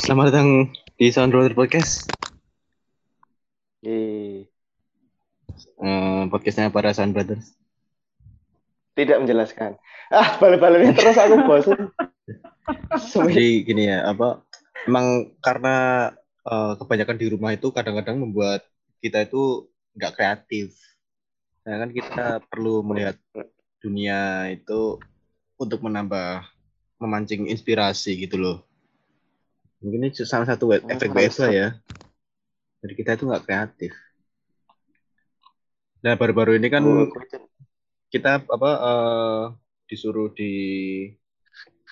Selamat datang di Sound Roller Podcast. Yeay. Eh, podcastnya para Sound Brothers. Tidak menjelaskan. Ah, balik-baliknya terus aku bosan. Jadi gini ya, apa? Emang karena eh, kebanyakan di rumah itu kadang-kadang membuat kita itu nggak kreatif. Nah, kan kita perlu melihat dunia itu untuk menambah memancing inspirasi gitu loh. Mungkin ini salah satu Oh, efek. BFA ya. Jadi kita itu nggak kreatif. Nah baru-baru ini kan Oh, kita apa eh, disuruh di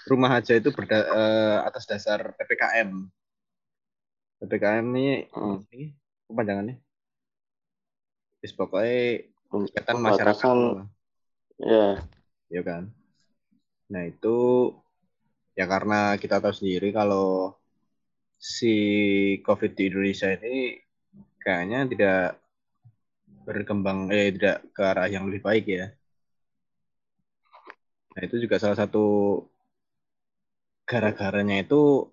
rumah aja itu berda, eh, atas dasar ppkm. ppkm ini, Hmm. ini kepanjangannya. Is pokoknya kegiatan Pembatasan, masyarakat, Ya, ya kan. Nah itu ya karena kita tahu sendiri kalau si COVID di Indonesia ini kayaknya tidak berkembang, eh tidak ke arah yang lebih baik ya. Nah itu juga salah satu gara-garanya itu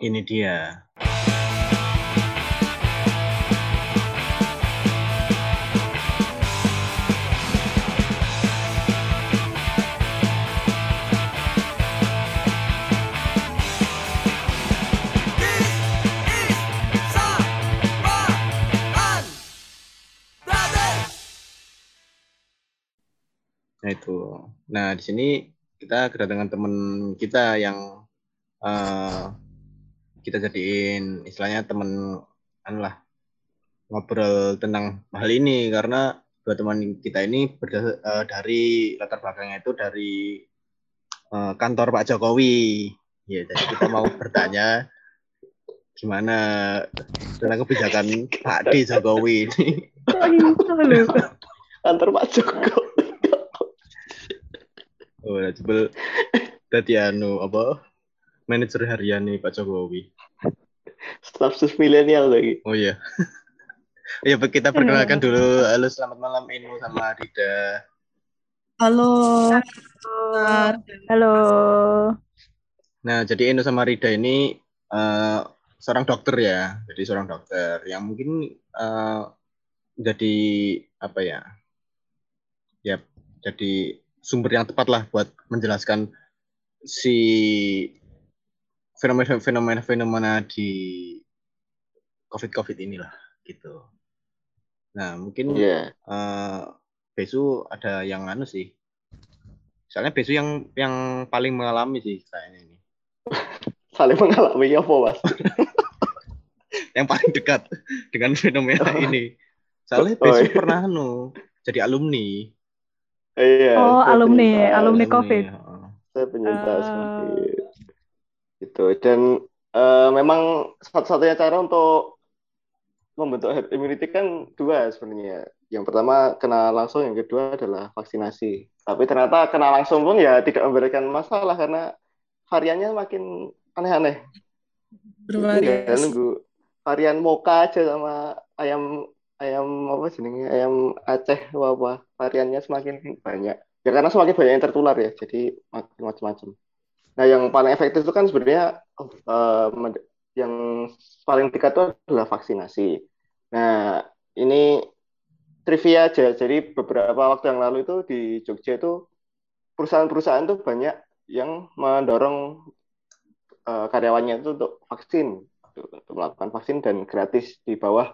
ini dia. Nah itu. Nah di sini kita kedatangan teman kita yang eh, kita jadiin istilahnya teman anu lah ngobrol tentang hal ini karena dua teman kita ini berda- eh, dari latar belakangnya itu dari eh, kantor Pak Jokowi. Ya, jadi kita mau bertanya gimana tentang kebijakan Pak D Jokowi ini. kantor Pak Joko. Oh, nah, jebel tadi anu apa? Manajer harian nih Pak Jokowi. Staf sus milenial lagi. Oh iya. Ya kita perkenalkan dulu. Halo, selamat malam Inu sama Rida. Halo. Halo. Nah, jadi Inu sama Rida ini eh, seorang dokter ya. Jadi seorang dokter yang mungkin eh, jadi apa ya? Ya, jadi sumber yang tepat lah buat menjelaskan si fenomena-fenomena di COVID-COVID inilah gitu. Nah, mungkin Iya. eh Besu ada yang anu sih. Soalnya Besu yang yang paling mengalami sih kayaknya ini. Saling mengalami apa, Mas? Yang paling dekat dengan fenomena ini. Soalnya Oh, Besu iya. pernah anu jadi alumni. Iya. Oh, saya alumni, penyintas. alumni. COVID. heeh. Saya penyintas Ah. COVID. Gitu. Dan eh, memang satu-satunya cara untuk membentuk herd immunity kan dua sebenarnya. Yang pertama kena langsung, yang kedua adalah vaksinasi. Tapi ternyata kena langsung pun ya tidak memberikan masalah karena variannya makin aneh-aneh. Bervariasi. nunggu varian mocha aja sama ayam ayam apa jenenge? Ayam Aceh apa variannya semakin banyak. Ya karena semakin banyak yang tertular ya jadi macam-macam. Nah yang paling efektif itu kan sebenarnya med- yang paling dekat itu adalah vaksinasi. Nah ini trivia aja. Jadi beberapa waktu yang lalu itu di Jogja itu perusahaan-perusahaan tuh banyak yang mendorong eh, karyawannya itu untuk vaksin untuk melakukan vaksin dan gratis di bawah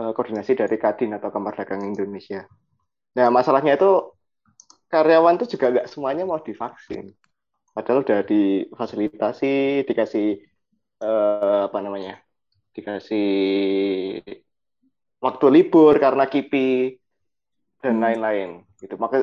eh, koordinasi dari Kadin atau Kamar Dagang Indonesia. Nah, masalahnya itu karyawan itu juga nggak semuanya mau divaksin. Padahal udah difasilitasi, dikasih eh, apa namanya, dikasih waktu libur karena KIPI dan Hmm. lain-lain. Gitu. Maka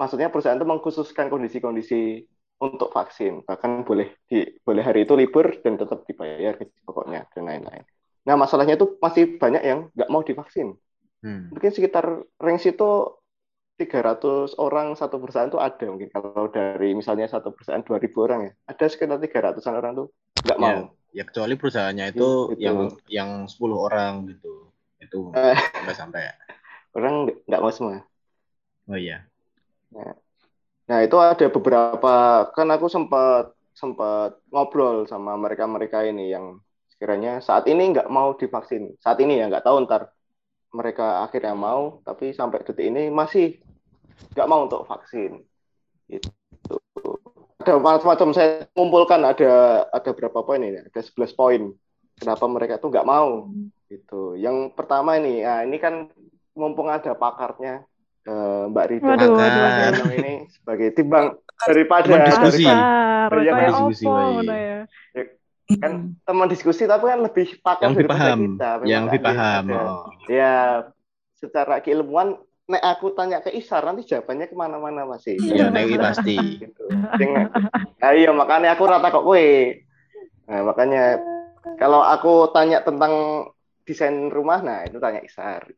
maksudnya perusahaan itu mengkhususkan kondisi-kondisi untuk vaksin. Bahkan boleh di boleh hari itu libur dan tetap dibayar gaji pokoknya dan lain-lain. Nah, masalahnya itu masih banyak yang nggak mau divaksin. Hmm. Mungkin sekitar range itu 300 orang satu perusahaan itu ada mungkin kalau dari misalnya satu perusahaan 2000 orang ya. Ada sekitar 300-an orang tuh nggak mau. Ya kecuali perusahaannya itu Gitu. yang yang 10 orang gitu. Itu Eh. sampai sampai. Orang nggak mau semua. Oh iya. Nah, itu ada beberapa kan aku sempat sempat ngobrol sama mereka-mereka ini yang sekiranya saat ini nggak mau divaksin. Saat ini ya nggak tahu ntar mereka akhirnya mau, tapi sampai detik ini masih nggak mau untuk vaksin. Itu ada macam-macam saya kumpulkan ada ada berapa poin ini? Ada 11 poin. Kenapa mereka tuh nggak mau? Gitu. Yang pertama ini, nah ini kan mumpung ada pakarnya uh, Mbak Rita Waduh, waduh, waduh. ini sebagai timbang daripada Mbak. ngono ya. Kan teman diskusi tapi kan lebih pakar yang lebih paham, kita. memang yang lebih kan, paham. ada. Oh. Ya, secara keilmuan, nek aku tanya ke Isar nanti jawabannya ke mana-mana masih. Iya, nek iki pasti. Gitu. Nah, iya makanya aku rata kok kue. Nah, makanya kalau aku tanya tentang desain rumah, nah itu tanya Isar.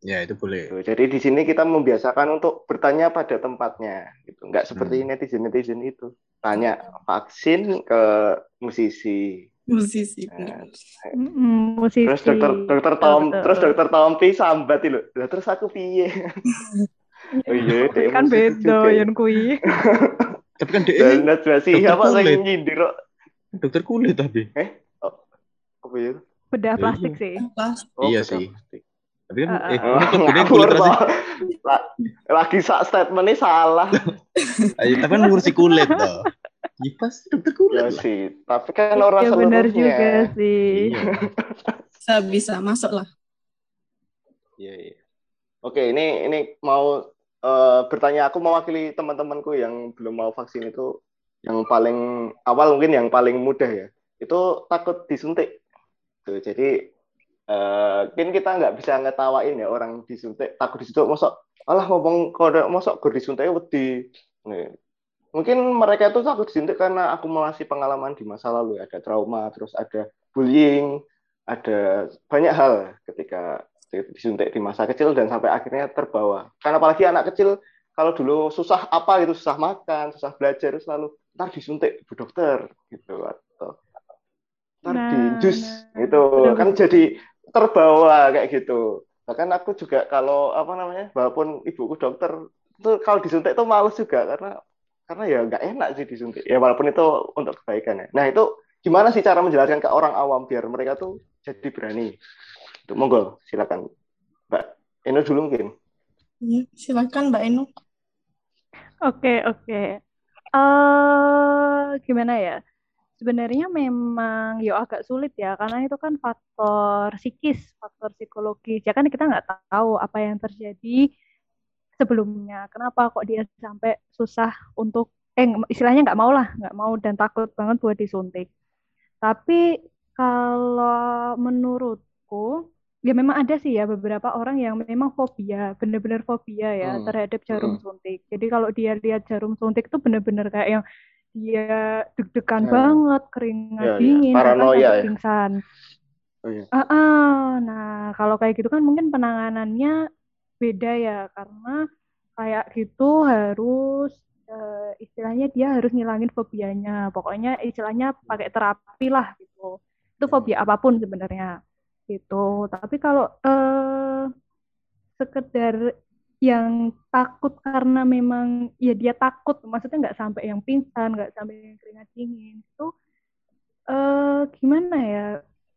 Ya, itu boleh. Gitu. Jadi di sini kita membiasakan untuk bertanya pada tempatnya, gitu. Nggak seperti Hmm. netizen-netizen itu. Tanya vaksin ke musisi. musisi Nah, Mm-mm, musisi. terus dokter dokter Tom betul. terus dokter Tompi sambat lho. Lah terus aku piye? Oh iya, kan beda yang kui. Tapi kan dia Dan Najwa Shihab dokter apa kulit. sing nyindir dokter kulit tapi. Apa ya? Bedah Ya, plastik iya. sih. Oh, Iya sih. Tapi kan eh ini kok gede kulit rasanya. La- Lagi sak statementnya salah. Ayo, tapi kan ngurusi kulit toh. Ya pasti dokter kulit Ya lah. sih, tapi kan orang Ya benar juga sih. Iya. bisa bisa masuk lah. Iya, iya. Oke, ini ini mau eh, bertanya aku mewakili teman-temanku yang belum mau vaksin itu yang paling awal mungkin yang paling mudah ya. Itu takut disuntik. Tuh, jadi eh, mungkin kita nggak bisa ngetawain ya orang disuntik takut disuntik mosok alah ngomong kode mosok gue disuntik wedi. Nih. Mungkin mereka itu takut disuntik karena akumulasi pengalaman di masa lalu ya. ada trauma, terus ada bullying, ada banyak hal ketika disuntik di masa kecil dan sampai akhirnya terbawa. Karena apalagi anak kecil kalau dulu susah apa gitu, susah makan, susah belajar, selalu ntar disuntik bu dokter gitu atau ntar Nah, di jus nah. gitu Betul, kan jadi terbawa kayak gitu. Bahkan aku juga kalau apa namanya, walaupun ibuku dokter itu kalau disuntik tuh males juga karena karena ya nggak enak sih disuntik. Ya walaupun itu untuk kebaikan ya. Nah itu gimana sih cara menjelaskan ke orang awam biar mereka tuh jadi berani? Tuh, monggo, silakan. Mbak Eno dulu mungkin. Ya, silakan Mbak Enu. Oke, oke. Eh, gimana ya? Sebenarnya memang yo agak sulit ya, karena itu kan faktor psikis, faktor psikologis. Ya kan kita nggak tahu apa yang terjadi sebelumnya. Kenapa kok dia sampai susah untuk, eh istilahnya nggak mau lah, nggak mau dan takut banget buat disuntik. Tapi kalau menurutku, ya memang ada sih ya beberapa orang yang memang fobia, bener-bener fobia ya Hmm. terhadap jarum Hmm. suntik. Jadi kalau dia lihat jarum suntik itu bener-bener kayak yang dia deg-degan Ya. banget, keringat Ya, ya. dingin, bahkan Paranoia ya. pingsan. Oh iya. Ah, ah. Nah, kalau kayak gitu kan mungkin penanganannya beda ya, karena kayak gitu harus eh, istilahnya dia harus ngilangin fobianya. Pokoknya istilahnya pakai terapi lah gitu. Itu fobia apa pun sebenarnya gitu. Tapi kalau eh, sekedar yang takut karena memang ya dia takut, maksudnya nggak sampai yang pingsan, nggak sampai yang keringat dingin itu eh gimana ya?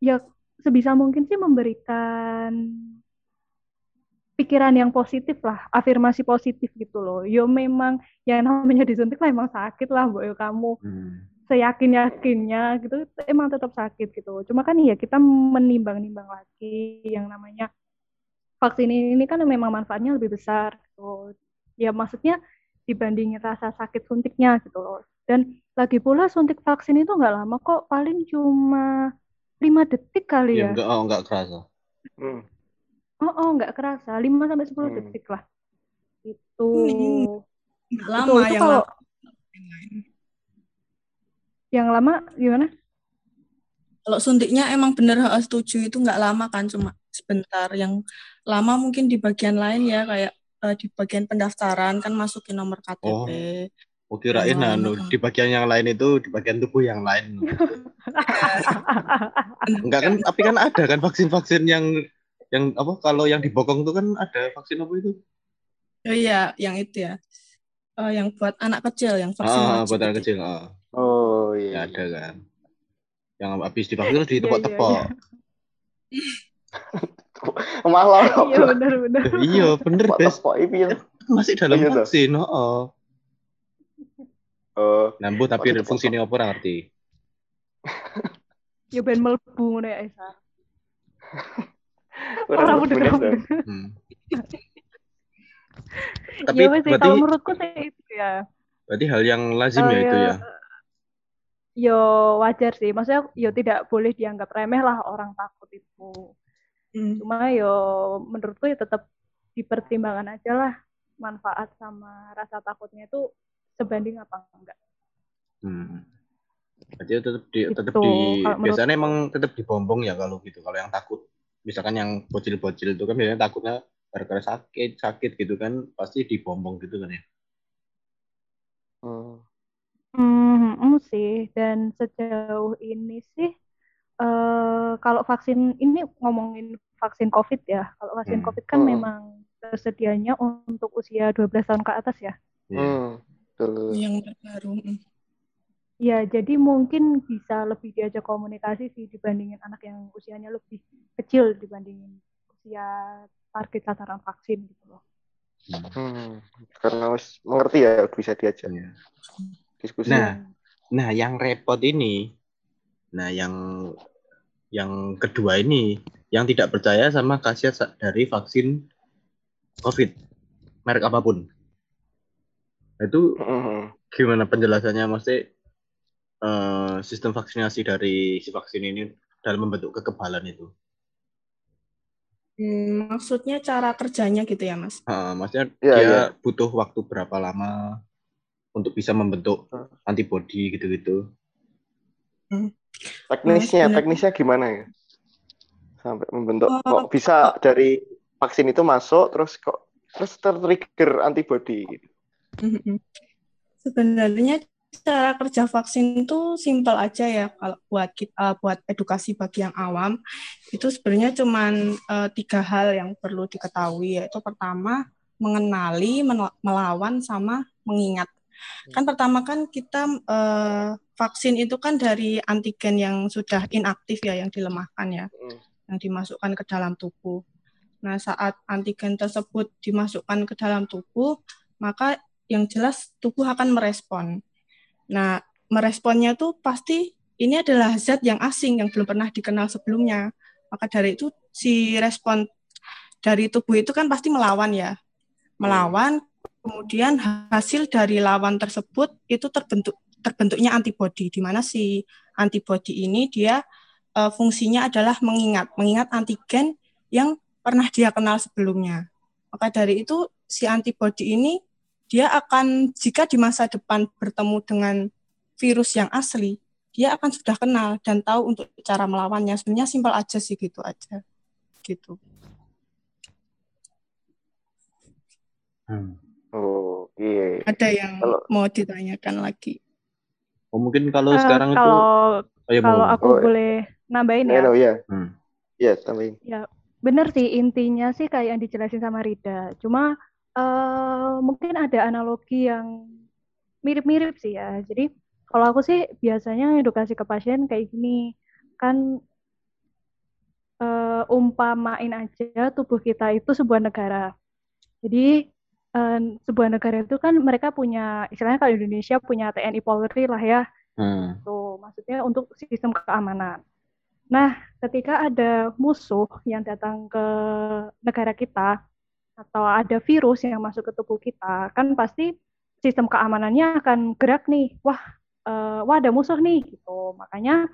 Ya sebisa mungkin sih memberikan pikiran yang positif lah, afirmasi positif gitu loh. Yo memang yang namanya disuntik lah emang sakit lah, boyo kamu Hmm. seyakin-yakinnya gitu emang tetap sakit gitu. Cuma kan ya kita menimbang-nimbang lagi yang namanya vaksin ini kan memang manfaatnya lebih besar gitu. Ya maksudnya dibandingin rasa sakit suntiknya gitu loh. Dan lagi pula suntik vaksin itu nggak lama kok, paling cuma lima detik kali Ya ya. enggak oh enggak kerasa. Hmm. Oh, oh nggak kerasa, 5 sampai 10 Hmm. detik lah. Itu. Hmm. Nggak Itu, lama itu yang kalau lama. yang lain. yang lama gimana? Kalau suntiknya emang bener harus setuju itu nggak lama kan cuma sebentar. Yang lama mungkin di bagian lain ya kayak eh, di bagian pendaftaran kan masukin nomor KTP. Oh. Oh kirain Yang anu lama. di bagian yang lain itu di bagian tubuh yang lain. Enggak kan tapi kan ada kan vaksin-vaksin yang yang apa kalau yang di bokong itu kan ada vaksin apa itu? Oh iya, yang itu ya. Eh, yang buat anak kecil, yang vaksin Ah, buat anak kecil. Ah. Oh Ya iya. ada kan. Yang habis divaksin terus Iya, iya, ditepok-tepok. Malah Iya benar-benar. Iya, bener, Bes. tepok iki. Masih dalam Iya, toh. vaksin, oh. Nambut tapi Masih ditepok. fungsinya apa ngerti. Ya ben mlebu ngono ya Esa. orang bener. bener. Hmm. Tapi Ya berarti kalau menurutku sih itu ya. berarti hal yang lazim ya Eh, itu ya. Yo wajar sih, maksudnya yo tidak boleh dianggap remeh lah orang takut itu. Hmm. Cuma yo menurutku ya tetap dipertimbangkan aja lah manfaat sama rasa takutnya itu sebanding apa enggak. Hmm. Berarti tetap di Gitu, tetap di kalau menurut- biasanya emang tetap dibombong ya kalau gitu. Kalau yang takut misalkan yang bocil-bocil itu kan biasanya takutnya gara-gara sakit, sakit gitu kan pasti dibombong gitu kan ya. Hmm. Hmm, hmm sih. Dan sejauh ini sih, eh kalau vaksin ini ngomongin vaksin COVID ya. Kalau vaksin Hmm. COVID kan Hmm. memang tersedianya untuk usia 12 tahun ke atas ya. Iya. Hmm. Betul. Yang terbaru. hmm. Ya, jadi mungkin bisa lebih diajak komunikasi sih dibandingin anak yang usianya lebih kecil dibandingin usia target sasaran vaksin gitu loh. Hmm. Hmm. Karena mengerti ya bisa diajak Iya. diskusi. Nah, nah yang repot ini, nah yang yang kedua ini, yang tidak percaya sama khasiat dari vaksin COVID, merek apa pun. Nah, Itu Hmm. gimana penjelasannya, maksudnya eh, sistem vaksinasi dari si vaksin ini dalam membentuk kekebalan itu? Hmm, maksudnya cara kerjanya gitu ya, Mas? Ah, maksudnya Iya, dia iya. butuh waktu berapa lama untuk bisa membentuk antibodi gitu-gitu? Teknisnya, Nah, teknisnya gimana ya? Sampai membentuk Oh, kok bisa dari vaksin itu masuk terus kok terus tertrigger antibody gitu. Sebenarnya cara kerja vaksin itu simpel aja ya kalau buat kita buat edukasi bagi yang awam itu sebenarnya cuman eh, tiga hal yang perlu diketahui yaitu pertama mengenali, melawan sama mengingat. Kan pertama kan kita eh, vaksin itu kan dari antigen yang sudah inaktif ya yang dilemahkan ya Hmm. yang dimasukkan ke dalam tubuh. Nah, saat antigen tersebut dimasukkan ke dalam tubuh, maka yang jelas tubuh akan merespon. Nah, meresponnya tuh pasti ini adalah zat yang asing yang belum pernah dikenal sebelumnya. Maka dari itu si respon dari tubuh itu kan pasti melawan ya. Melawan, kemudian hasil dari lawan tersebut itu terbentuk terbentuknya antibodi di mana si antibodi ini dia eh, fungsinya adalah mengingat, mengingat antigen yang pernah dia kenal sebelumnya. Maka dari itu si antibodi ini dia akan jika di masa depan bertemu dengan virus yang asli, dia akan sudah kenal dan tahu untuk cara melawannya. Sebenarnya simpel aja sih gitu aja. Gitu. Hmm. Oh, iya. Ada yang Kalau- mau ditanyakan lagi? Oh, mungkin kalau Eh, sekarang itu, kalau ayo kalau mau. aku Oh, boleh nambahin Nah, ya. no, ya. Hmm. Iya, tambahin. Bener sih intinya sih kayak yang dijelasin sama Rida. Cuma eh, mungkin ada analogi yang mirip-mirip sih ya. Jadi kalau aku sih biasanya edukasi ke pasien kayak gini kan eh, umpamain aja tubuh kita itu sebuah negara. Jadi eh, sebuah negara itu kan mereka punya istilahnya kalau Indonesia punya TNI Polri lah ya. Hmm. Tuh, maksudnya untuk sistem keamanan. Nah, ketika ada musuh yang datang ke negara kita atau ada virus yang masuk ke tubuh kita, kan pasti sistem keamanannya akan gerak nih. Wah, eh, wah ada musuh nih gitu. Makanya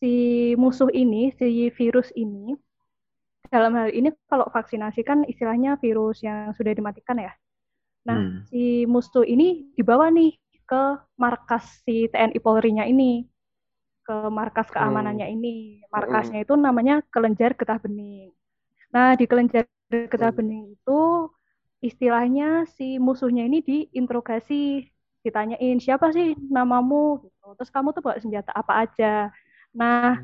si musuh ini, si virus ini dalam hal ini kalau vaksinasi kan istilahnya virus yang sudah dimatikan ya. Nah, Hmm. si musuh ini dibawa nih ke markas si TNI Polri-nya ini, ke markas keamanannya ini. Markasnya itu namanya Kelenjar Getah Bening. Nah, di Kelenjar Getah Hmm. Bening itu istilahnya si musuhnya ini diinterogasi, ditanyain siapa sih namamu gitu. Terus kamu tuh bawa senjata apa aja. Nah,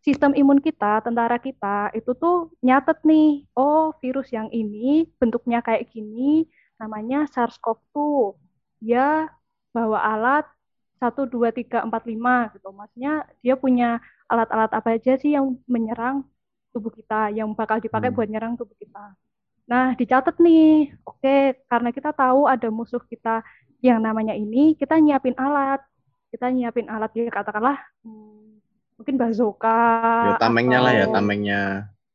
sistem imun kita, tentara kita itu tuh nyatet nih, oh virus yang ini bentuknya kayak gini, namanya SARS-CoV-2. Dia bawa alat satu dua tiga empat lima gitu. Maksudnya dia punya alat-alat apa aja sih yang menyerang tubuh kita, yang bakal dipakai Hmm. buat nyerang tubuh kita. Nah, dicatat nih. Oke, karena kita tahu ada musuh kita yang namanya ini, kita nyiapin alat. Kita nyiapin alat ya katakanlah hmm, mungkin bazooka Ya tamengnya lah ya, atau- tamengnya.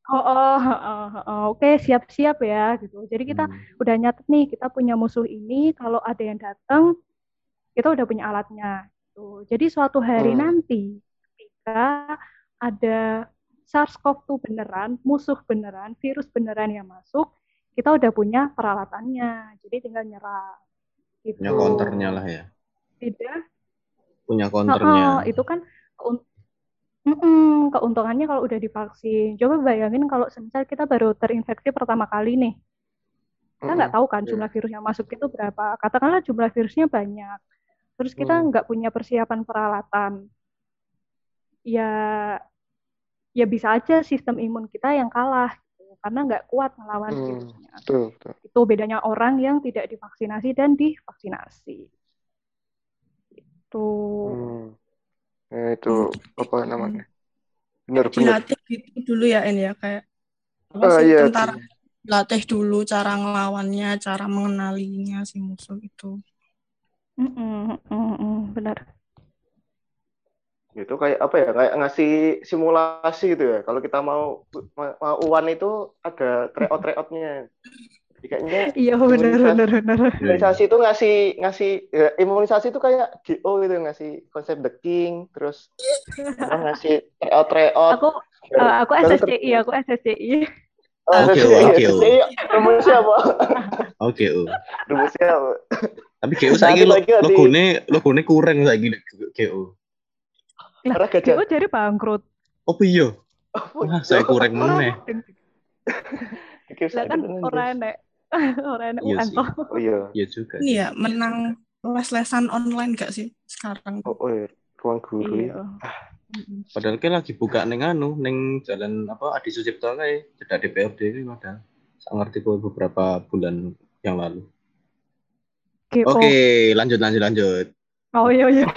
Oh, oh, oh, oh, oh, oke siap-siap ya gitu. Jadi kita Hmm. udah nyatet nih kita punya musuh ini kalau ada yang datang kita udah punya alatnya gitu. Jadi suatu hari Hmm. nanti ketika ada SARS-CoV-2 beneran, musuh beneran, virus beneran yang masuk, kita udah punya peralatannya. Jadi tinggal nyerang. Gitu. Punya counternya lah ya. Tidak Punya Oh, counternya. itu kan Mm-mm, keuntungannya kalau udah divaksin. Coba bayangin kalau semisal kita baru terinfeksi pertama kali nih. Kita nggak tahu kan Iya. jumlah virus yang masuk itu berapa. Katakanlah jumlah virusnya banyak. Terus kita nggak punya persiapan peralatan. Ya ya bisa aja sistem imun kita yang kalah gitu. karena nggak kuat melawan Hmm. virusnya. Betul, betul. Itu bedanya orang yang tidak divaksinasi dan divaksinasi. Itu. Hmm. Ya, itu apa namanya? Benar-benar. dilatih gitu dulu ya En ya kayak apa Ah, sih iya. tentara latih dulu cara ngelawannya cara mengenalinya si musuh itu Mm-mm, mm-mm, benar. Itu kayak apa ya? Kayak ngasih simulasi gitu ya. Kalau kita mau mau uan itu ada tryout tryoutnya. Jadi kayaknya Iya benar benar benar. Imunisasi itu ngasih ngasih ya, imunisasi itu kayak GO gitu ngasih konsep the king terus ngasih tryout tryout. Aku eh, aku SSCI, aku SSCI. Oh, Oke, oke, rumusnya apa? Oke, oh. Rumusnya apa? Tapi GO saiki lo logone logone kurang saiki GO. Lah. GO jadi bangkrut. Oh iya. Wah, saya kurang meneh. Lah kan orang enek orang Iya UN toh. Oh iya. Iya juga. ini ya menang les-lesan online gak sih sekarang Oh, oh iya. Ruang guru. ya. Iya. Mm-mm. Padahal kayak lagi buka neng anu, neng jalan apa Adi Sucipto kayak cedak DPRD ini padahal. Saya ngerti kok beberapa bulan yang lalu. Oke, lanjut lanjut lanjut. Oh iya iya.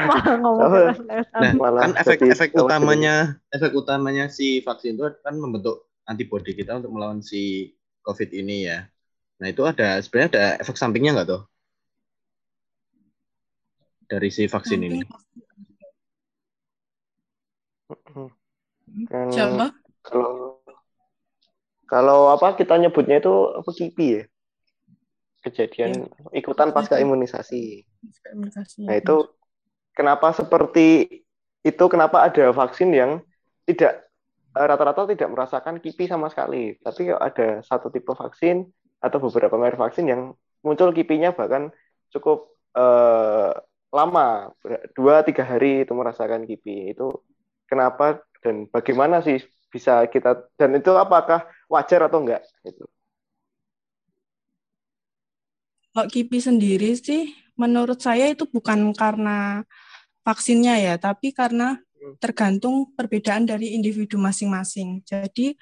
Malah ngomong Apa? les-lesan. Nah, Malah kan efek efek utamanya efek utamanya si vaksin itu kan membentuk antibodi kita untuk melawan si COVID ini ya. Nah itu ada sebenarnya ada efek sampingnya nggak tuh dari si vaksin ini? Siapa kalau kalau apa kita nyebutnya itu apa kipi ya? Kejadian ikutan pasca imunisasi. Komunikasi. Nah itu kenapa seperti itu kenapa ada vaksin yang tidak rata-rata tidak merasakan kipi sama sekali, tapi ada satu tipe vaksin atau beberapa merek vaksin yang muncul kipinya bahkan cukup eh, lama. Dua tiga hari itu merasakan kipi. Itu kenapa dan bagaimana sih bisa kita dan itu apakah wajar atau enggak itu Kalau KIPI sendiri sih, menurut saya itu bukan karena vaksinnya ya, tapi karena tergantung perbedaan dari individu masing-masing. Jadi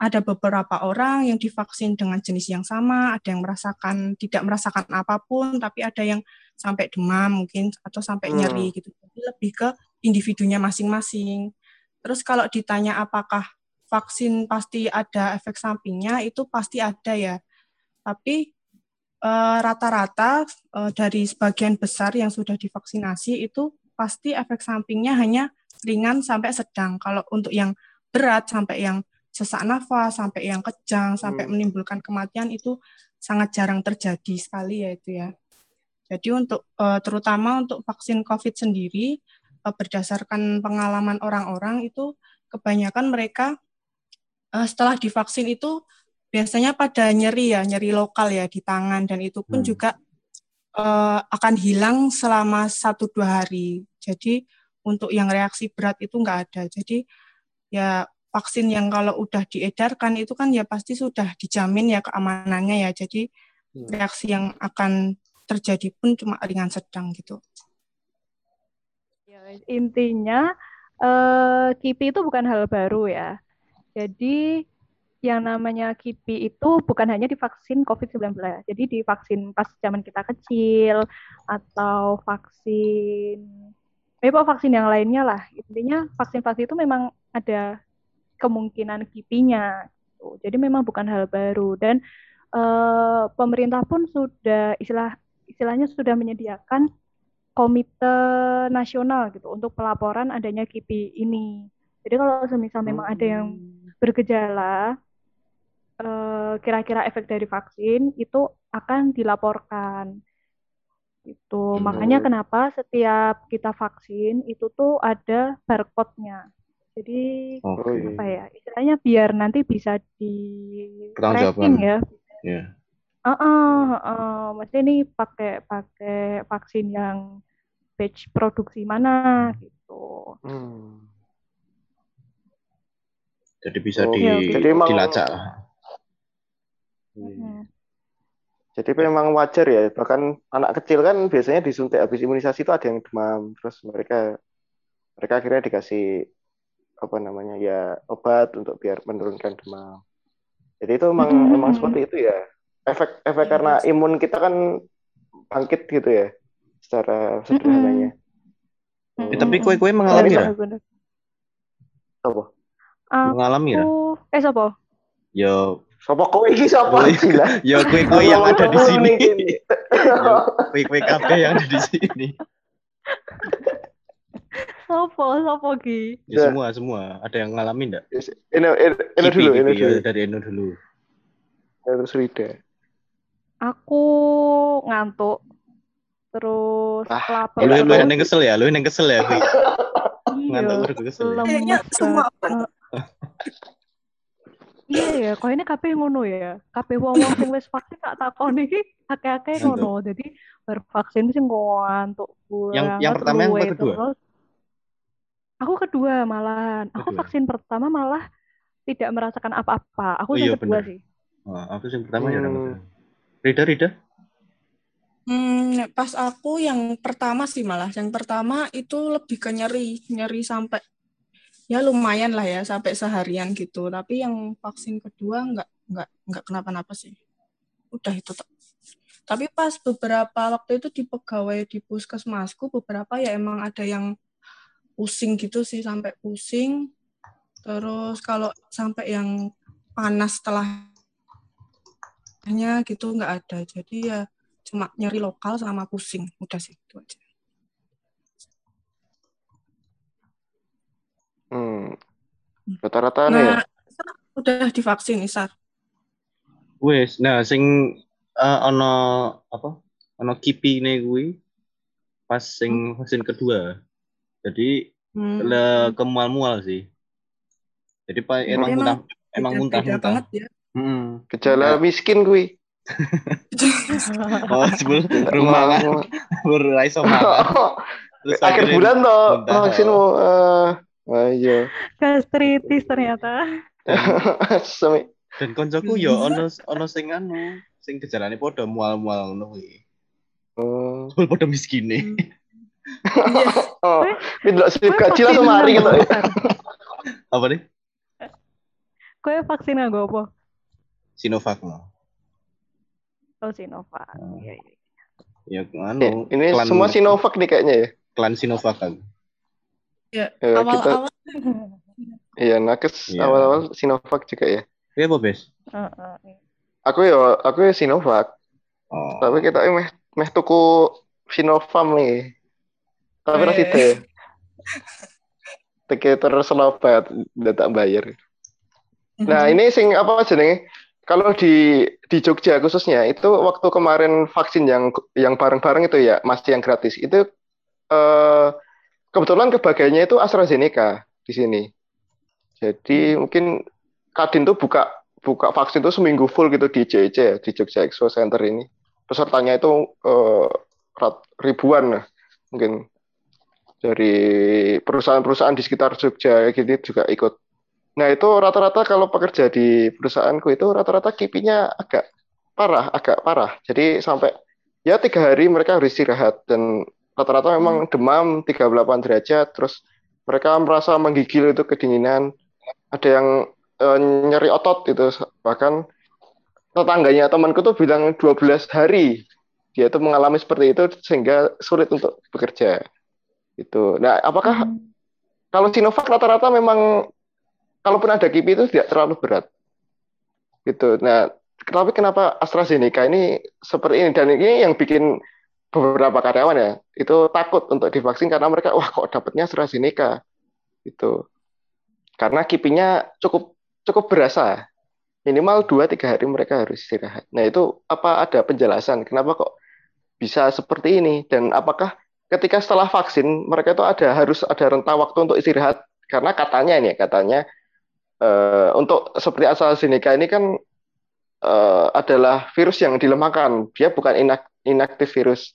ada beberapa orang yang divaksin dengan jenis yang sama, ada yang merasakan tidak merasakan apa pun, tapi ada yang sampai demam mungkin atau sampai Hmm. nyeri gitu. Jadi lebih ke individunya masing-masing. Terus kalau ditanya apakah vaksin pasti ada efek sampingnya, itu pasti ada ya. Tapi eh, rata-rata eh, dari sebagian besar yang sudah divaksinasi itu pasti efek sampingnya hanya ringan sampai sedang. Kalau untuk yang berat sampai yang sesak nafas, sampai yang kejang, sampai Hmm. menimbulkan kematian itu sangat jarang terjadi sekali ya itu ya. Jadi untuk eh, terutama untuk vaksin COVID sendiri eh, berdasarkan pengalaman orang-orang itu kebanyakan mereka eh, setelah divaksin itu biasanya pada nyeri ya, nyeri lokal ya di tangan dan itu pun Hmm. juga akan hilang selama satu dua hari. Jadi untuk yang reaksi berat itu nggak ada. Jadi ya vaksin yang kalau udah diedarkan itu kan ya pasti sudah dijamin ya keamanannya ya. Jadi Hmm. reaksi yang akan terjadi pun cuma ringan sedang gitu. Ya, intinya eh, KIPI itu bukan hal baru ya. Jadi yang namanya KIPI itu bukan hanya di vaksin COVID-19. Jadi di vaksin pas zaman kita kecil atau vaksin eh vaksin yang lainnya lah. Intinya vaksin-vaksin itu memang ada kemungkinan KIPI-nya. Gitu. Jadi memang bukan hal baru dan uh, pemerintah pun sudah istilah istilahnya sudah menyediakan komite nasional gitu untuk pelaporan adanya KIPI ini. Jadi kalau semisal memang ada yang hmm. bergejala Eh, kira-kira efek dari vaksin itu akan dilaporkan. Itu hmm. makanya kenapa setiap kita vaksin itu tuh ada barcode-nya. Jadi okay. apa ya? Istilahnya biar nanti bisa di tracking ya. Yeah. Uh -uh, uh, mesti ini pakai pakai vaksin yang batch produksi mana gitu. Hmm. Jadi bisa oh, di, ya, jadi dilacak. Hmm. Jadi memang wajar ya, bahkan anak kecil kan biasanya disuntik habis imunisasi itu ada yang demam, terus mereka mereka akhirnya dikasih apa namanya ya obat untuk biar menurunkan demam. Jadi itu memang hmm. memang seperti itu ya. Efek efek yes. karena imun kita kan bangkit gitu ya, secara sederhananya. Hmm. Hmm. tapi kue kue mengalami ya? Apa? Mengalami ya? Eh, siapa? Yo Sopo kowe iki sapa? Ya kowe kowe yang ada di sini. Kowe kowe kabeh yang ada di sini. Sopo, sopo ki? Ya, semua, semua. Ada yang ngalamin enggak? Eno, eno dulu, eno dulu. Ya, dari Eno dulu. Terus Rida. Aku ngantuk. Terus ah, lapar. Lu lu yang kesel ya? Lu yang kesel ya? Ngantuk terus kesel. Ya? Kayaknya semua iya ya kok ini kabeh ngono ya. Kabeh wong-wong sing wis vaksin tak takoni. Iki akeh-akeh ngono. Jadi bervaksin sing ngantuk yang yang pertama yang kedua? terus, aku kedua malahan aku vaksin pertama malah tidak merasakan apa-apa. Aku oh, yang iya, kedua bener. sih. Oh, aku yang pertama ya, hmm. ya Rida Rida? Hmm, pas aku yang pertama sih malah, yang pertama itu lebih ke nyeri, nyeri sampai ya lumayan lah ya sampai seharian gitu. Tapi yang vaksin kedua nggak nggak nggak kenapa-napa sih. Udah itu tapi pas beberapa waktu itu di pegawai di puskesmasku beberapa ya emang ada yang pusing gitu sih sampai pusing. Terus kalau sampai yang panas setelahnya gitu nggak ada. Jadi ya cuma nyeri lokal sama pusing. Udah sih itu aja Hmm. Rata-rata nah, ya. Udah divaksin Isar. Wes, nah sing uh, ono apa? Ono kipi nih gue pas sing hmm. vaksin kedua. Jadi hmm. le kemual-mual sih. Jadi pak emang muntah emang muntah-muntah. Ya. Hmm. Gejala miskin gue. oh, sebelum rumah berai sama. Akhir bulan toh vaksinmu uh, Oh iya. Gastritis ternyata. Semi. Dan koncoku yo ya ono ono sing anu, sing gejalane padha mual-mual ngono kuwi. Oh. Padha miskin nih. oh, tidak sih kecil atau mari gitu. apa nih? Kowe vaksin nggak apa? Sinovac no. Oh Sinovac. Oh. Iya, iya. Ya, anu, ini klan, semua Sinovac nih kayaknya ya. Klan Sinovac kan. Ya, ya awal-awal. Iya, nakes ya. awal-awal Sinovac juga ya. Iya, apa, Bes? Aku ya, aku ya Sinovac. Oh. Tapi kita meh meh tuku Sinovac nih. Tapi oh, teh. Teke terus lobat, udah tak bayar. Nah, mhm. ini sing apa jenenge? Kalau di di Jogja khususnya itu waktu kemarin vaksin yang yang bareng-bareng itu ya masih yang gratis itu eh kebetulan kebagiannya itu AstraZeneca di sini. Jadi hmm. mungkin Kadin tuh buka buka vaksin itu seminggu full gitu di JC ya, di Jogja Expo Center ini. Pesertanya itu uh, ribuan lah mungkin dari perusahaan-perusahaan di sekitar Jogja gitu juga ikut. Nah itu rata-rata kalau pekerja di perusahaanku itu rata-rata kipinya agak parah, agak parah. Jadi sampai ya tiga hari mereka harus istirahat dan rata-rata memang hmm. demam 38 derajat terus mereka merasa menggigil itu kedinginan. Ada yang eh, nyeri otot gitu bahkan tetangganya temanku tuh bilang 12 hari dia tuh mengalami seperti itu sehingga sulit untuk bekerja. Itu. Nah apakah Hmm. kalau Sinovac rata-rata memang kalaupun ada KIPI itu tidak terlalu berat. Gitu. Nah tapi kenapa AstraZeneca ini seperti ini? Dan ini yang bikin beberapa karyawan ya itu takut untuk divaksin karena mereka wah kok dapatnya AstraZeneca? Itu karena kipinya cukup cukup berasa. Minimal 2-3 hari mereka harus istirahat. Nah itu apa ada penjelasan? Kenapa kok bisa seperti ini? Dan apakah ketika setelah vaksin mereka itu ada harus ada rentang waktu untuk istirahat? Karena katanya ini katanya eh, untuk seperti AstraZeneca ini kan eh, adalah virus yang dilemahkan. Dia bukan inak- inaktif virus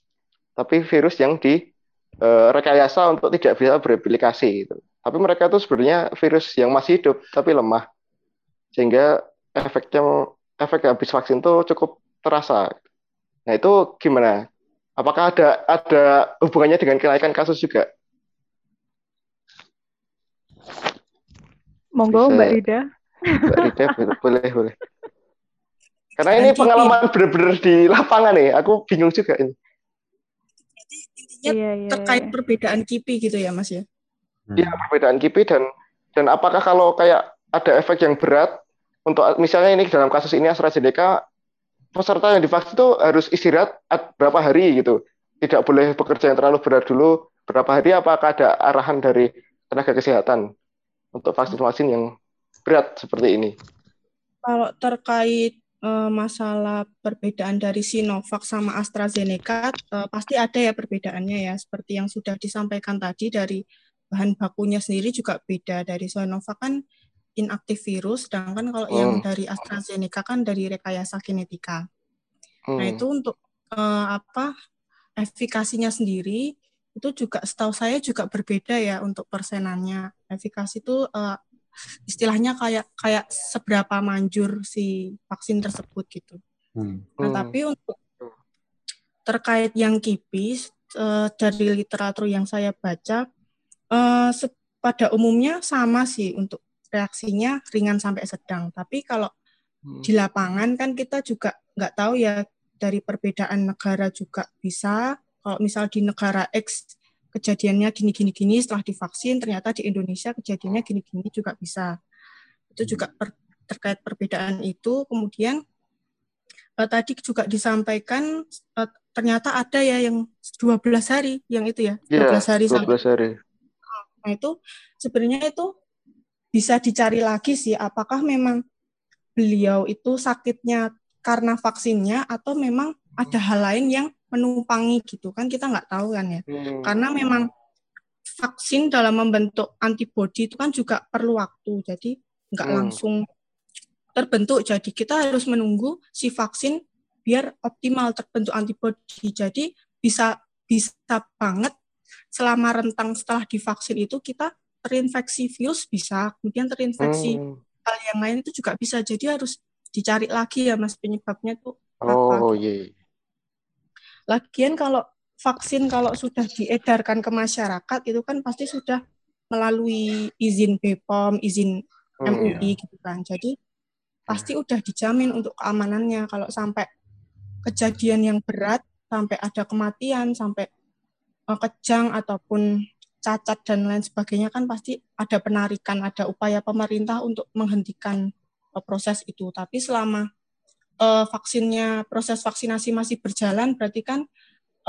tapi virus yang di eh, rekayasa untuk tidak bisa bereplikasi gitu. Tapi mereka itu sebenarnya virus yang masih hidup tapi lemah. Sehingga efeknya efek habis vaksin itu cukup terasa. Nah, itu gimana? Apakah ada ada hubungannya dengan kenaikan kasus juga? Monggo Bisa. Mbak Rida. Mbak Rida, boleh, boleh. Karena ini pengalaman benar-benar di lapangan nih. Aku bingung juga ini. Intinya Iya, iya. terkait iya. perbedaan KIPI gitu ya Mas ya. Iya, perbedaan KIPI dan dan apakah kalau kayak ada efek yang berat untuk misalnya ini dalam kasus ini AstraZeneca peserta yang divaksin itu harus istirahat at- berapa hari gitu. Tidak boleh bekerja yang terlalu berat dulu berapa hari apakah ada arahan dari tenaga kesehatan untuk vaksin-vaksin yang berat seperti ini. Kalau terkait eh, masalah perbedaan dari Sinovac sama AstraZeneca, eh, pasti ada ya perbedaannya ya. Seperti yang sudah disampaikan tadi dari bahan bakunya sendiri juga beda. Dari Sinovac kan inaktif virus, sedangkan kalau yang Hmm. dari AstraZeneca kan dari rekayasa genetika. Nah Hmm. itu untuk eh, apa efikasinya sendiri itu juga setahu saya juga berbeda ya untuk persenannya. Efikasi itu eh, istilahnya kayak kayak seberapa manjur si vaksin tersebut gitu. Hmm. Nah, Hmm. tapi untuk terkait yang kipis eh, dari literatur yang saya baca eh, se- pada umumnya sama sih untuk reaksinya ringan sampai sedang. Tapi kalau Hmm. di lapangan kan kita juga nggak tahu ya dari perbedaan negara juga bisa. Kalau misal di negara X kejadiannya gini-gini gini setelah divaksin, ternyata di Indonesia kejadiannya gini-gini juga bisa. Itu juga per- terkait perbedaan itu. Kemudian eh, tadi juga disampaikan eh, ternyata ada ya yang 12 hari yang itu ya, 12 Iya, hari sampai 12 hari. Nah, itu sebenarnya itu bisa dicari lagi sih apakah memang beliau itu sakitnya karena vaksinnya atau memang ada hal lain yang menumpangi gitu kan kita nggak tahu kan ya. Hmm. Karena memang vaksin dalam membentuk antibodi itu kan juga perlu waktu. Jadi nggak Hmm. langsung terbentuk. Jadi kita harus menunggu si vaksin biar optimal terbentuk antibodi. Jadi bisa bisa banget selama rentang setelah divaksin itu kita terinfeksi virus bisa, kemudian terinfeksi Hmm. hal yang lain itu juga bisa. Jadi harus dicari lagi ya mas penyebabnya tuh apa. Oh, iya. Lagian kalau vaksin kalau sudah diedarkan ke masyarakat itu kan pasti sudah melalui izin BPOM, izin. MUI gitu kan. Jadi pasti udah dijamin untuk keamanannya. Kalau sampai kejadian yang berat, sampai ada kematian, sampai eh, kejang ataupun cacat dan lain sebagainya kan pasti ada penarikan, ada upaya pemerintah untuk menghentikan eh, proses itu. Tapi selama eh, vaksinnya proses vaksinasi masih berjalan, berarti kan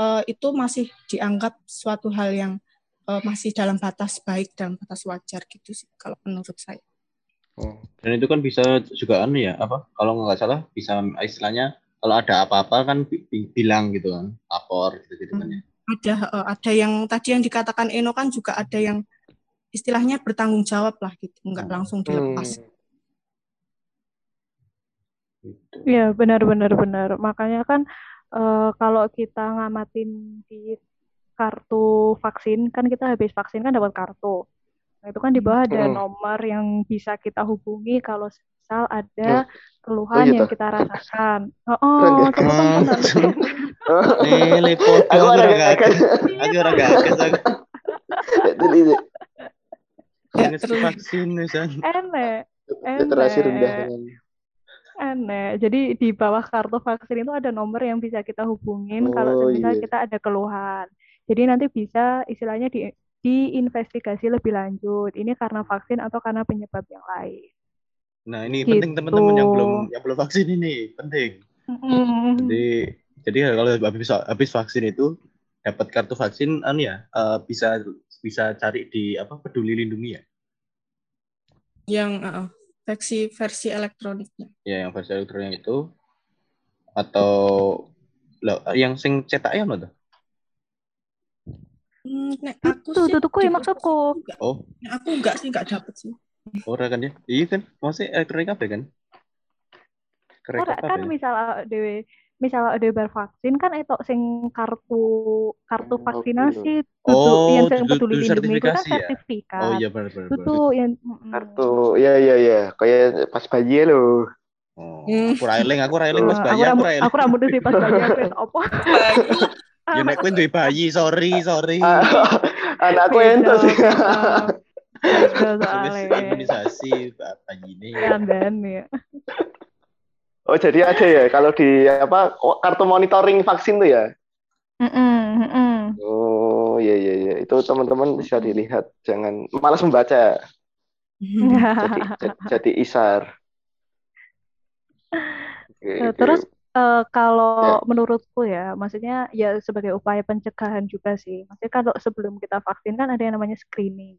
eh, itu masih dianggap suatu hal yang eh, masih dalam batas baik dalam batas wajar gitu sih kalau menurut saya. Oh. Dan itu kan bisa juga anu ya apa? Kalau nggak salah bisa istilahnya kalau ada apa-apa kan bi- bi- bilang gitu kan, lapor gitu-gitu kan ya. Ada eh, ada yang tadi yang dikatakan Eno kan juga ada yang istilahnya bertanggung jawab lah gitu, nggak Hmm. langsung dilepas. Hmm. Gitu. Iya, benar benar benar. Makanya kan eh, kalau kita ngamatin di kartu vaksin, kan kita habis vaksin kan dapat kartu. Nah, itu kan di bawah ada Hmm. nomor yang bisa kita hubungi kalau misal Oh. ada Oh, keluhan gitu. yang kita rasakan. Oh, Keren oh ya? kamu kan Oh. Lele Aku aku ada ora kaget. gages. Aku ora gages aku. Jadi, Ya, Nges terus- vaksin wisan. Enek, literasi rendah Aneh. Jadi di bawah kartu vaksin itu ada nomor yang bisa kita hubungin kalau Oh semisal iya. kita ada keluhan. Jadi nanti bisa istilahnya di diinvestigasi lebih lanjut. Ini karena vaksin atau karena penyebab yang lain. Nah, ini Gitu. penting teman-teman yang belum yang belum vaksin ini, penting. Jadi jadi kalau habis habis vaksin itu dapat kartu vaksin anu ya eh, bisa bisa cari di apa peduli lindungi ya. Yang uh, versi versi elektroniknya. Ya yang versi elektronik itu atau Loh, yang sing cetak ya tuh? Hmm, nek aku Tuh, sih tuh, tuh, di maksudku. Oh, Nek aku enggak sih enggak dapet sih. ora kan ya? Iya kan, maksudnya elektronik apa kan? Ora kan ya? misal dewe misal ada vaksin kan itu sing kartu kartu Oh, vaksinasi Oh, duduk yang sing peduli lindungi itu kan ya? sertifikat. Oh iya benar benar. Itu yang. Kartu, iya iya iya, kayak pas bayi ya lo. Oh, Hmm. aku railing, aku railing Oh, pas bayi, aku railing. aku rambut sih pas bayi aku apa? Ya nek duwe bayi, sorry, sorry. Anakku ento sih. soalnya. imunisasi bayi ini. Kandan ya. Oh jadi ada ya kalau di apa oh, kartu monitoring vaksin tuh ya? Mm-mm, mm-mm. Oh iya iya iya itu teman-teman bisa dilihat jangan malas membaca jadi jadi, isar. Oke, Eh. Terus eh, kalau Ya. menurutku ya, maksudnya ya sebagai upaya pencegahan juga sih. Maksudnya kalau sebelum kita vaksin kan ada yang namanya screening.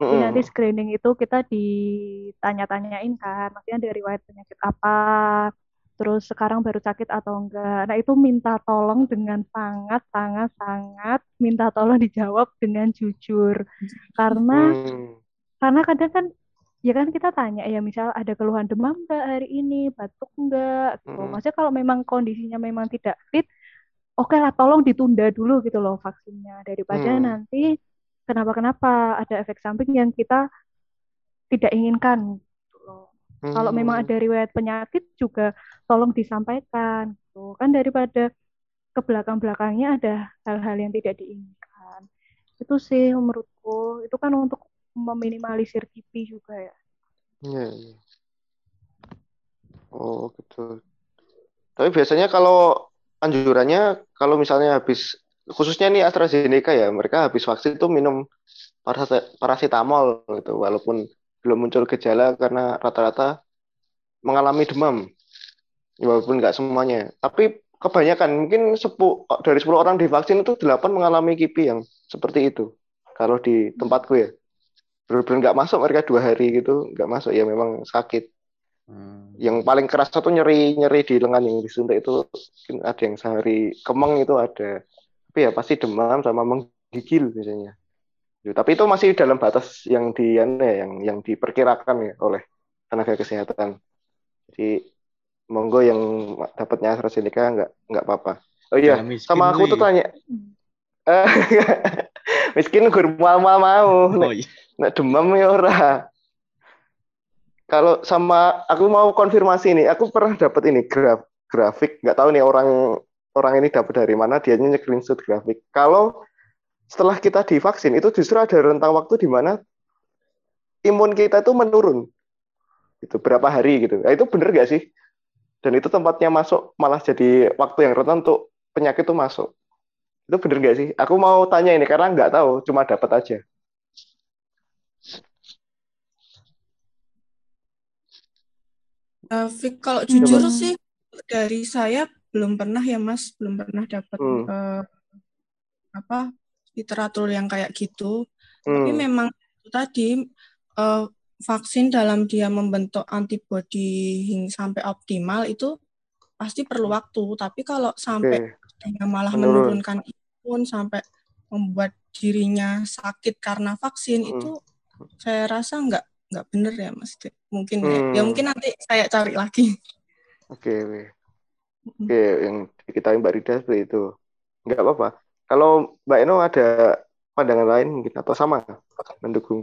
Jadi nanti screening itu kita ditanya-tanyain kan, maksudnya dari riwayat penyakit apa, terus sekarang baru sakit atau enggak. Nah itu minta tolong dengan sangat, sangat, sangat minta tolong dijawab dengan jujur. Karena Hmm. karena kadang kan ya kan kita tanya ya misal ada keluhan demam enggak hari ini, batuk enggak gitu. Mm-mm. Maksudnya kalau memang kondisinya memang tidak fit, oke lah tolong ditunda dulu gitu loh vaksinnya daripada Hmm. nanti kenapa-kenapa ada efek samping yang kita tidak inginkan loh. Kalau memang Hmm. ada riwayat penyakit juga tolong disampaikan gitu. Kan daripada ke belakang-belakangnya ada hal-hal yang tidak diinginkan. Itu sih menurutku itu kan untuk meminimalisir kipi juga ya. Iya, iya. Oh gitu. Tapi biasanya kalau anjurannya kalau misalnya habis khususnya nih AstraZeneca ya mereka habis vaksin tuh minum paracetamol gitu walaupun belum muncul gejala karena rata-rata mengalami demam walaupun nggak semuanya. Tapi kebanyakan mungkin 10 dari 10 orang divaksin itu 8 mengalami kipi yang seperti itu kalau di tempatku ya. Benar-benar nggak masuk mereka dua hari gitu nggak masuk ya memang sakit. Hmm. yang paling keras satu nyeri nyeri di lengan yang disuntik itu mungkin ada yang sehari kemeng itu ada tapi ya pasti demam sama menggigil biasanya Ya, tapi itu masih dalam batas yang di ya, yang yang diperkirakan ya oleh tenaga kesehatan jadi monggo yang dapatnya AstraZeneca nggak nggak apa-apa oh iya miskin, sama aku tuh Wi. tanya miskin gur mau mau Oh iya. Nek demam ya ora. Kalau sama aku mau konfirmasi nih, aku pernah dapat ini graf grafik, nggak tahu nih orang orang ini dapat dari mana, dia screenshot grafik. Kalau setelah kita divaksin itu justru ada rentang waktu di mana imun kita itu menurun. Itu berapa hari gitu. Nah, itu bener gak sih? Dan itu tempatnya masuk malah jadi waktu yang rentan untuk penyakit itu masuk. Itu bener gak sih? Aku mau tanya ini karena nggak tahu, cuma dapat aja. Eh, Fik, kalau jujur Hmm. sih dari saya belum pernah ya Mas, belum pernah dapat Hmm. eh, apa literatur yang kayak gitu. Tapi Hmm. memang itu tadi eh, vaksin dalam dia membentuk antibodi hingga sampai optimal itu pasti perlu waktu. Tapi kalau sampai Oke. dia malah Menurun. menurunkan imun sampai membuat dirinya sakit karena vaksin Hmm. itu saya rasa nggak nggak bener ya Mas. Mungkin ya, ya Hmm. mungkin nanti saya cari lagi. Oke, oke. Oke, yang diketahui Mbak Rida seperti itu. Nggak apa-apa. Kalau Mbak Eno ada pandangan lain mungkin atau sama mendukung.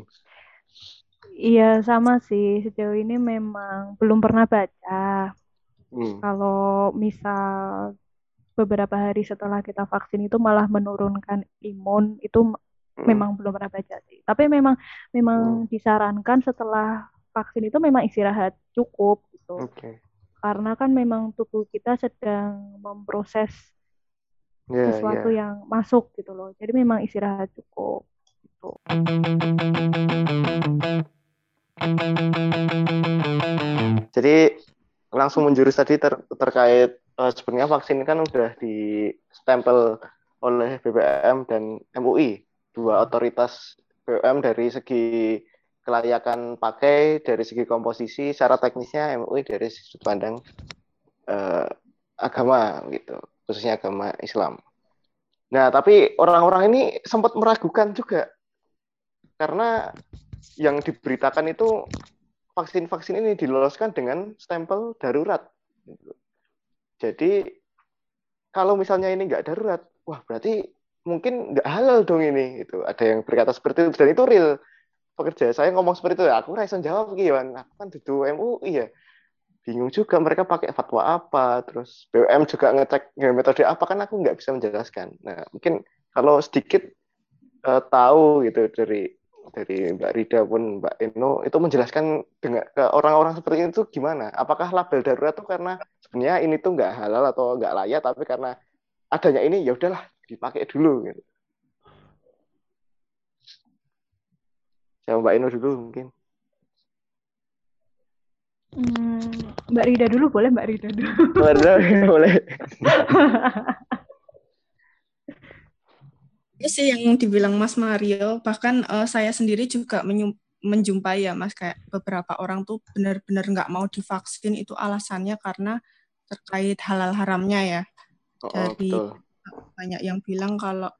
Iya sama sih sejauh ini memang belum pernah baca. Hmm. Kalau misal beberapa hari setelah kita vaksin itu malah menurunkan imun itu Hmm. memang belum pernah baca sih. Tapi memang memang disarankan setelah vaksin itu memang istirahat cukup gitu. Oke. Karena kan memang tubuh kita sedang memproses Ya, sesuatu ya. yang masuk gitu loh. Jadi memang istirahat cukup. Gitu. Jadi langsung menjurus tadi ter- terkait eh, sebenarnya vaksin kan udah di stempel oleh BPM dan MUI, dua otoritas BPM dari segi kelayakan pakai, dari segi komposisi, secara teknisnya MUI dari sudut pandang eh, agama gitu, khususnya agama Islam. Nah, tapi orang-orang ini sempat meragukan juga karena yang diberitakan itu vaksin-vaksin ini diloloskan dengan stempel darurat. Jadi kalau misalnya ini nggak darurat, wah berarti mungkin nggak halal dong ini. Itu ada yang berkata seperti itu dan itu real. Pekerja saya ngomong seperti itu, aku rasa jawab gimana? Aku kan duduk MUI ya. Bingung juga mereka pakai fatwa apa, terus BUM juga ngecek metode apa kan aku nggak bisa menjelaskan. Nah mungkin kalau sedikit eh, tahu gitu dari dari Mbak Rida pun Mbak Eno itu menjelaskan dengan ke orang-orang seperti itu gimana? Apakah label darurat itu karena sebenarnya ini tuh nggak halal atau nggak layak, tapi karena adanya ini ya udahlah dipakai dulu gitu. Saya Mbak Eno dulu mungkin. Hmm, Mbak Rida dulu boleh Mbak Rida dulu. Boleh, boleh. Itu sih yang dibilang Mas Mario, bahkan eh, saya sendiri juga menjumpai ya Mas kayak beberapa orang tuh benar-benar nggak mau divaksin itu alasannya karena terkait halal haramnya ya. Oh, Jadi betul. banyak yang bilang kalau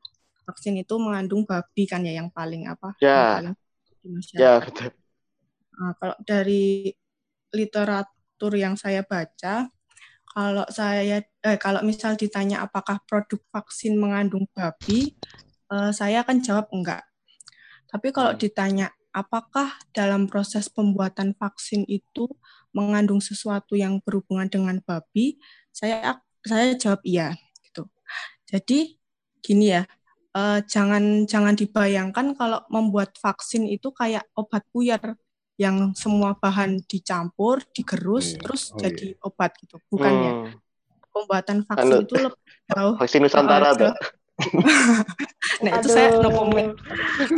vaksin itu mengandung babi kan ya yang paling apa? Ya. Yang paling di masyarakat. Ya, betul. Nah, kalau dari literatur yang saya baca, kalau saya eh, kalau misal ditanya apakah produk vaksin mengandung babi, eh, saya akan jawab enggak. Tapi kalau Hmm. ditanya apakah dalam proses pembuatan vaksin itu mengandung sesuatu yang berhubungan dengan babi, saya saya jawab iya gitu. Jadi gini ya, eh, jangan jangan dibayangkan kalau membuat vaksin itu kayak obat buyar yang semua bahan dicampur, digerus, Iya. terus Oh, jadi obat gitu. Bukan ya. Hmm. Pembuatan vaksin Anu. itu lebih jauh. Vaksin Nusantara tuh. Nah, itu saya no comment.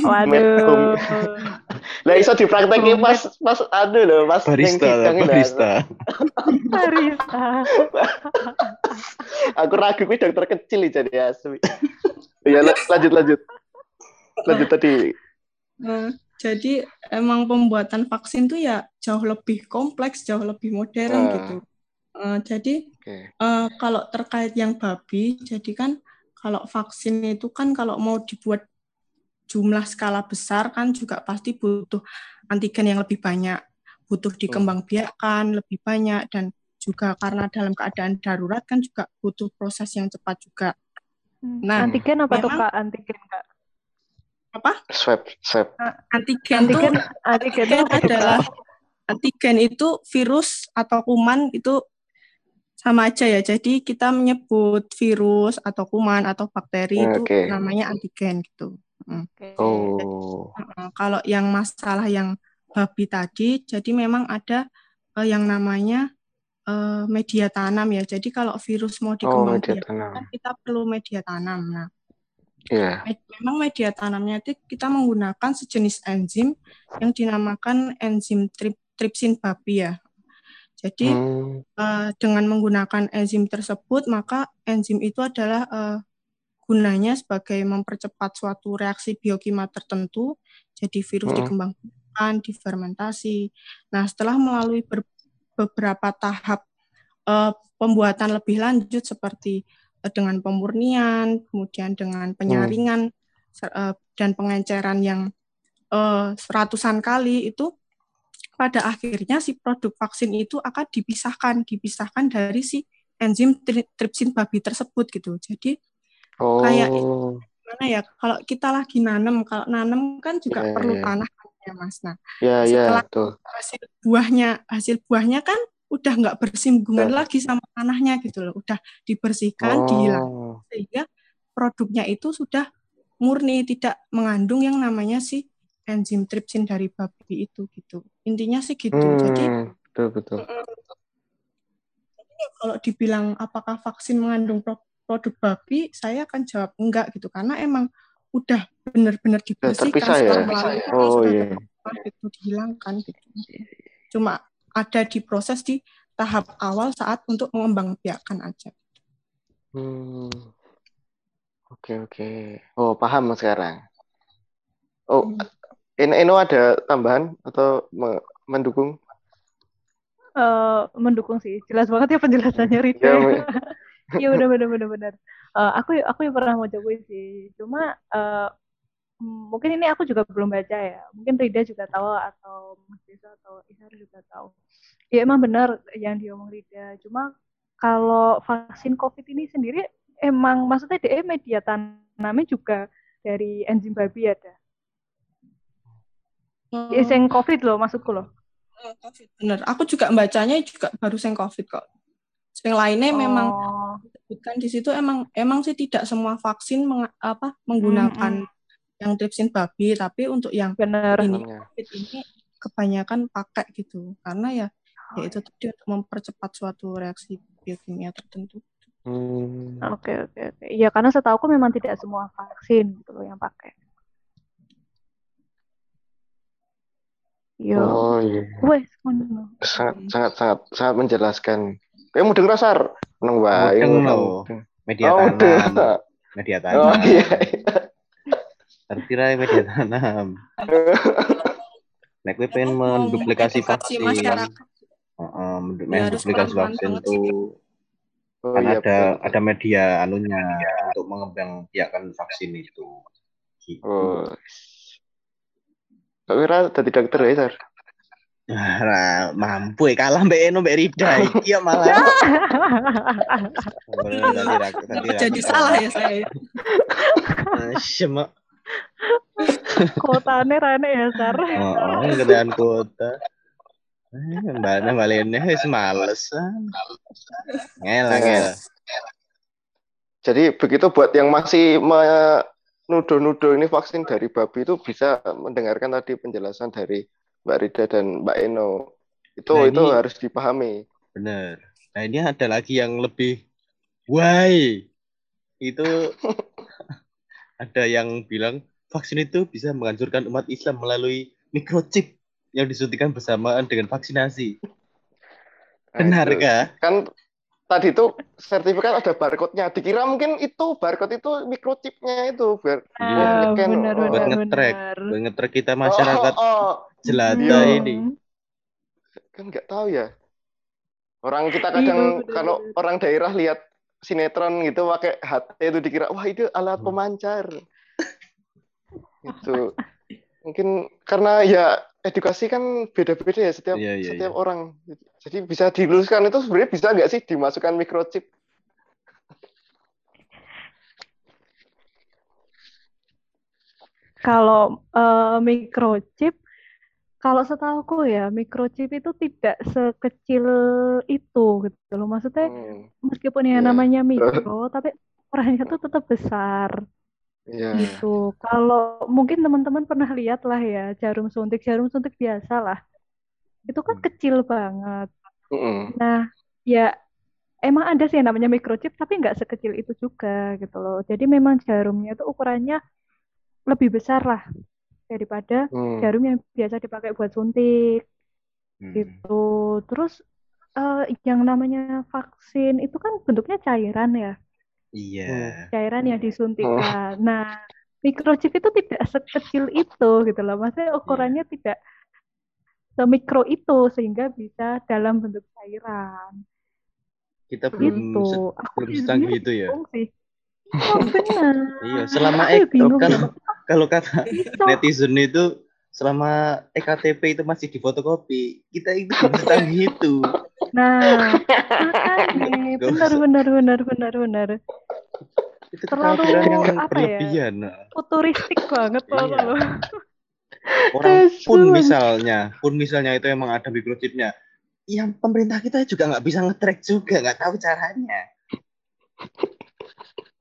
Waduh. Lah iso dipraktekin pas pas anu loh, pas Barista, lah, barista. Barista. Aku ragu kuwi dokter kecil jadi asli. Ya la- lanjut lanjut. Lanjut tadi. Nah, jadi emang pembuatan vaksin tuh ya jauh lebih kompleks, jauh lebih modern Ah. gitu. Eh, jadi Oke. eh, kalau terkait yang babi, jadi kan kalau vaksin itu kan kalau mau dibuat jumlah skala besar kan juga pasti butuh antigen yang lebih banyak, butuh dikembangbiakkan lebih banyak dan juga karena dalam keadaan darurat kan juga butuh proses yang cepat juga. Nah, antigen apa tuh Kak? Antigen Kak? Apa? Swab swab. Antigen, tuh Antigen antigen itu Antigen apa tuh, Kak? adalah antigen itu virus atau kuman itu sama aja ya. Jadi kita menyebut virus atau kuman atau bakteri itu Oke. namanya antigen gitu. Oke. Oh. Heeh. Kalau yang masalah yang babi tadi, jadi memang ada eh, yang namanya eh, media tanam ya. Jadi kalau virus mau Oh, media dikembangbiakkan tanam. kan kita perlu media tanam. Nah, Iya. Med- memang media tanamnya itu kita menggunakan sejenis enzim yang dinamakan enzim trip, tripsin babi ya. Jadi Hmm. eh, dengan menggunakan enzim tersebut maka enzim itu adalah eh, gunanya sebagai mempercepat suatu reaksi biokimia tertentu. Jadi virus Mm-mm. dikembangkan, difermentasi. Nah setelah melalui ber- beberapa tahap eh, pembuatan lebih lanjut seperti eh, dengan pemurnian, kemudian dengan penyaringan ser- eh, dan pengenceran yang eh, seratusan kali itu pada akhirnya si produk vaksin itu akan dipisahkan, dipisahkan dari si enzim tri- tripsin babi tersebut gitu. Jadi Oh. Kayak mana ya kalau kita lagi nanam, kalau nanam kan juga Iya, perlu iya. tanah kan ya Mas. Nah, Ya, ya, setelah tuh. hasil buahnya hasil buahnya kan udah nggak bersinggungan Betul. lagi sama tanahnya gitu loh udah dibersihkan dihilangkan Oh. sehingga produknya itu sudah murni tidak mengandung yang namanya si enzim tripsin dari babi itu gitu intinya sih gitu jadi Hmm, betul betul. kalau dibilang apakah vaksin mengandung pro- produk babi, saya akan jawab enggak gitu karena emang udah benar-benar dibersihkan ya? setelah melalui proses Oh sudah iya. terpisah, gitu dihilangkan gitu. Cuma ada di proses di tahap awal saat untuk mengembangbiakan aja. Hmm. Oke oke. Oh paham sekarang. Oh, ini Eno ada tambahan atau me- mendukung? Eh, mendukung sih. Jelas banget ya penjelasannya Rida. Ya. Iya benar benar benar benar. Eh, aku aku yang pernah mau cobain sih. Cuma eh, m- mungkin ini aku juga belum baca ya. Mungkin Rida juga tahu atau Mas Desa atau Isar juga tahu. Ya emang benar yang diomong Rida. Cuma kalau vaksin COVID ini sendiri emang maksudnya dia media tanamnya juga dari enzim babi ada. Ya, yang COVID loh maksudku loh. Oh, COVID. Bener. Aku juga membacanya juga baru yang COVID kok. Yang lainnya memang Oh, disebutkan di situ emang emang sih tidak semua vaksin meng- apa menggunakan yang tripsin babi, tapi untuk yang benar. ini. COVID ini kebanyakan pakai gitu karena ya ya itu tadi untuk mempercepat suatu reaksi biokimia tertentu. Hmm. Oke oke oke. Iya karena setahu aku memang tidak semua vaksin gitu loh yang pakai. Yo, Oh iya. wes. Sangat sangat sangat sangat menjelaskan. Kayak mudeng rasar. Neng wae. Ngono. Media Oh, tanam. udah. Media Oh tanam. iya. Terkira media tanam. Nek kowe pengen menduplikasi vaksin, masyarakat. Ya, harus menduplikasi vaksin banget tuh Oh kan iya. ada betul. ada media anunya untuk mengembangbiakan vaksin itu. Gitu. Oh. Kak Wira tadi dokter ya, Sar? Nah, mampu ya kalah mbak Eno mbak Rida iki ya malah. Kenapa rak- jadi salah ya saya? Ah, Semak. Kotane rane ya Sar. Oh, gedean kota. Eh, Mbak Ana balennya wis males. ah. Ngel, ngel. Jadi begitu buat yang masih menuduh-nuduh ini vaksin dari babi itu bisa mendengarkan tadi penjelasan dari Mbak Rida dan Mbak Eno. Itu Nah, itu ini- harus dipahami. Bener. Nah ini ada lagi yang lebih why itu ada yang bilang vaksin itu bisa menghancurkan umat Islam melalui microchip yang disuntikan bersamaan dengan vaksinasi. Nah, Benar kah? Kan tadi itu sertifikat ada barcode-nya. Dikira mungkin itu barcode itu microchipnya itu biar Iya. Ah, Kan, benar oh. Buat nge-track. kita masyarakat Oh, oh, oh. jelata Iya. ini. kan nggak tahu ya. Orang kita Iya, kadang kalau orang daerah lihat sinetron gitu pakai HT itu dikira wah itu alat Hmm. pemancar. itu mungkin karena ya edukasi kan beda-beda ya setiap Iya, iya, setiap iya. orang. Jadi bisa diluluskan itu sebenarnya bisa nggak sih dimasukkan microchip? Kalau eh, microchip, kalau setahuku ya microchip itu tidak sekecil itu gitu loh. Maksudnya Hmm, meskipun yang Iya. namanya mikro, tapi ukurannya tuh tetap besar Iya. gitu. Kalau mungkin teman-teman pernah lihat lah ya jarum suntik, jarum suntik biasa lah. Itu kan Hmm. kecil banget. Mm-mm. Nah, ya emang ada sih yang namanya microchip, tapi nggak sekecil itu juga gitu loh. Jadi memang jarumnya itu ukurannya lebih besar lah daripada Hmm. jarum yang biasa dipakai buat suntik Hmm. gitu. Terus eh, yang namanya vaksin itu kan bentuknya cairan ya, Iya. cairan yang disuntikkan. Nah, microchip itu tidak sekecil itu gitu loh. Maksudnya ukurannya tidak semikro itu sehingga bisa dalam bentuk cairan. Kita belum Gitu. se- Aku belum secanggih itu ya. sih. Oh, benar. Iya, selama ek, kan sama kalau kata netizen itu selama EKTP itu masih difotokopi, kita itu belum secanggih itu. Nah, benar benar benar benar benar. Itu Terlalu, yang apa ya, berlebihan. Futuristik banget loh. Iya. Orang pun misalnya, pun misalnya itu emang ada microchipnya, yang pemerintah kita juga nggak bisa nge-track juga, nggak tahu caranya.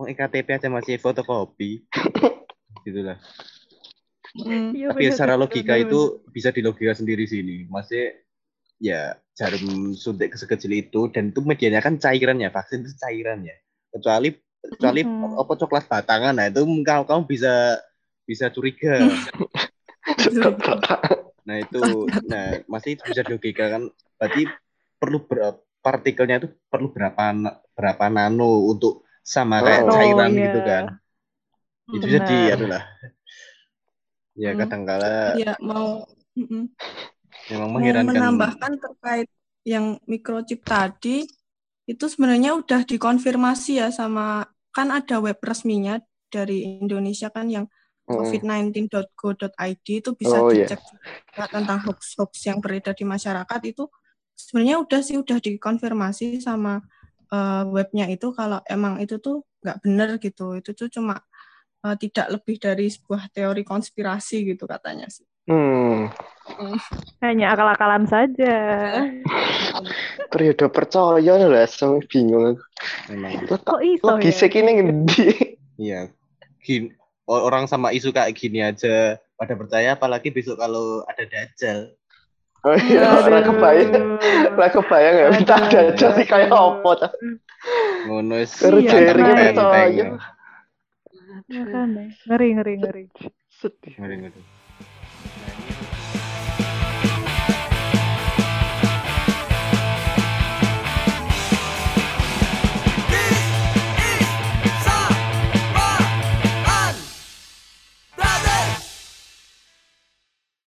Mau EKTP aja masih fotokopi, gitulah. Mm. Iya, Tapi ya bener, secara logika bener, itu bisa dilogika sendiri sini. Maksudnya ya jarum suntik sekecil itu dan itu medianya kan cairan ya, vaksin itu cairan ya. Kecuali kecuali Mm-mm. apa coklat batangan nah itu kamu kamu bisa bisa curiga. Nah itu nah masih bisa dilogika kan berarti perlu ber- partikelnya itu perlu berapa na- berapa nano untuk sama kayak Oh, cairan iya. gitu kan. Itu Benar. jadi adalah ya Hmm. kadangkala Ya mau. Memang mengherankan. menambahkan terkait yang microchip tadi itu sebenarnya udah dikonfirmasi ya sama kan ada web resminya dari Indonesia kan yang covid19.go.id itu bisa Oh, iya. dicek juga tentang hoax-hoax yang beredar di masyarakat itu sebenarnya udah sih udah dikonfirmasi sama eh, webnya itu kalau emang itu tuh nggak benar gitu itu tuh cuma eh, tidak lebih dari sebuah teori konspirasi gitu katanya sih. Hmm, Hanya akal-akalan saja. periode percaya lah, sampe bingung aku. Memang Kok iso ya? Logisnya ini ngendi? Iya. Orang sama isu kayak gini aja pada percaya apalagi besok kalau ada dajjal. Oh iya, ora kebayang. Ora kebayang ya, minta aja sih kayak apa ta. Ngono wis Terus Iya, percaya. Makanya. Ngeri, ngeri, ngeri. Sedih. Ngeri, ngeri.